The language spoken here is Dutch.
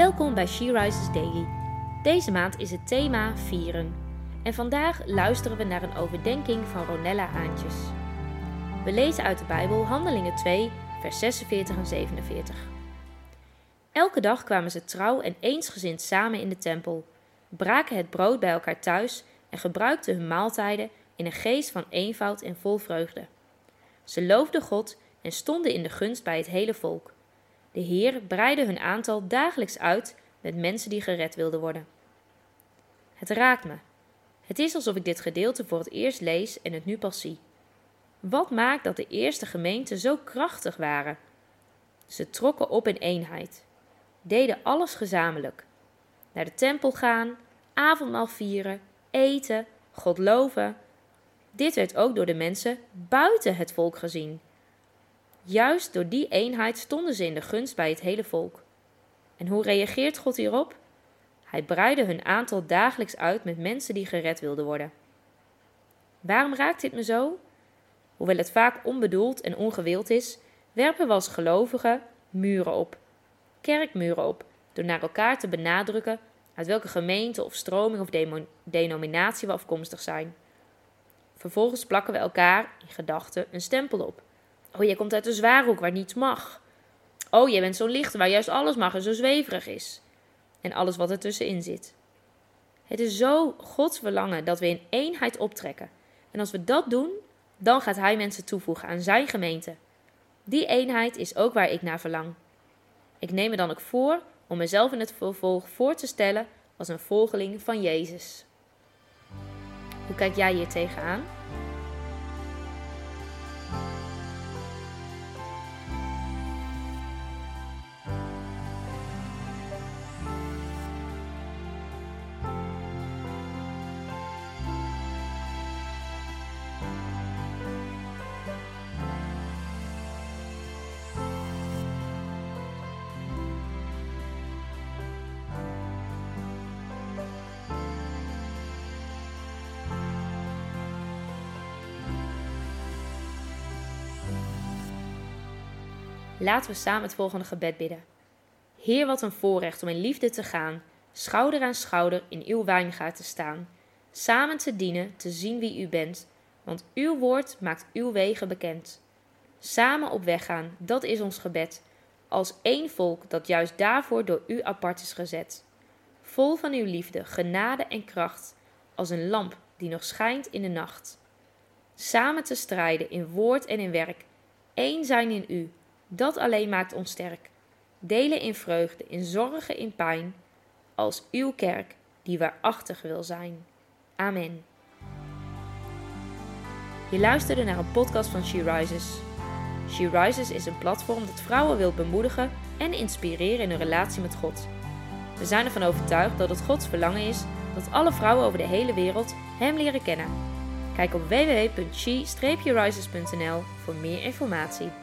Welkom bij She Rises Daily. Deze maand is het thema vieren. En vandaag luisteren we naar een overdenking van Ronella Aantjes. We lezen uit de Bijbel Handelingen 2, vers 46 en 47. Elke dag kwamen ze trouw en eensgezind samen in de tempel, braken het brood bij elkaar thuis en gebruikten hun maaltijden in een geest van eenvoud en vol vreugde. Ze loofden God en stonden in de gunst bij het hele volk. De Heer breidde hun aantal dagelijks uit met mensen die gered wilden worden. Het raakt me. Het is alsof ik dit gedeelte voor het eerst lees en het nu pas zie. Wat maakt dat de eerste gemeenten zo krachtig waren? Ze trokken op in eenheid, deden alles gezamenlijk. Naar de tempel gaan, avondmaal vieren, eten, God loven. Dit werd ook door de mensen buiten het volk gezien. Juist door die eenheid stonden ze in de gunst bij het hele volk. En hoe reageert God hierop? Hij breidde hun aantal dagelijks uit met mensen die gered wilden worden. Waarom raakt dit me zo? Hoewel het vaak onbedoeld en ongewild is, werpen we als gelovigen muren op. Kerkmuren op, door naar elkaar te benadrukken uit welke gemeente of stroming of denominatie we afkomstig zijn. Vervolgens plakken we elkaar in gedachten een stempel op. Oh, jij komt uit een zwaarhoek waar niets mag. Oh, jij bent zo'n lichte waar juist alles mag en zo zweverig is. En alles wat er tussenin zit. Het is zo Gods verlangen dat we in eenheid optrekken. En als we dat doen, dan gaat Hij mensen toevoegen aan Zijn gemeente. Die eenheid is ook waar ik naar verlang. Ik neem me dan ook voor om mezelf in het vervolg voor te stellen als een volgeling van Jezus. Hoe kijk jij hier tegenaan? Laten we samen het volgende gebed bidden. Heer, wat een voorrecht om in liefde te gaan, schouder aan schouder in uw wijngaard te staan, samen te dienen, te zien wie u bent, want uw woord maakt uw wegen bekend. Samen op weg gaan, dat is ons gebed, als één volk dat juist daarvoor door u apart is gezet. Vol van uw liefde, genade en kracht, als een lamp die nog schijnt in de nacht. Samen te strijden in woord en in werk, één zijn in u dat alleen maakt ons sterk. Delen in vreugde, in zorgen, in pijn, als uw kerk die waarachtig wil zijn. Amen. Je luisterde naar een podcast van She Rises. She Rises is een platform dat vrouwen wil bemoedigen en inspireren in hun relatie met God. We zijn ervan overtuigd dat het Gods verlangen is dat alle vrouwen over de hele wereld Hem leren kennen. Kijk op www.she-rises.nl voor meer informatie.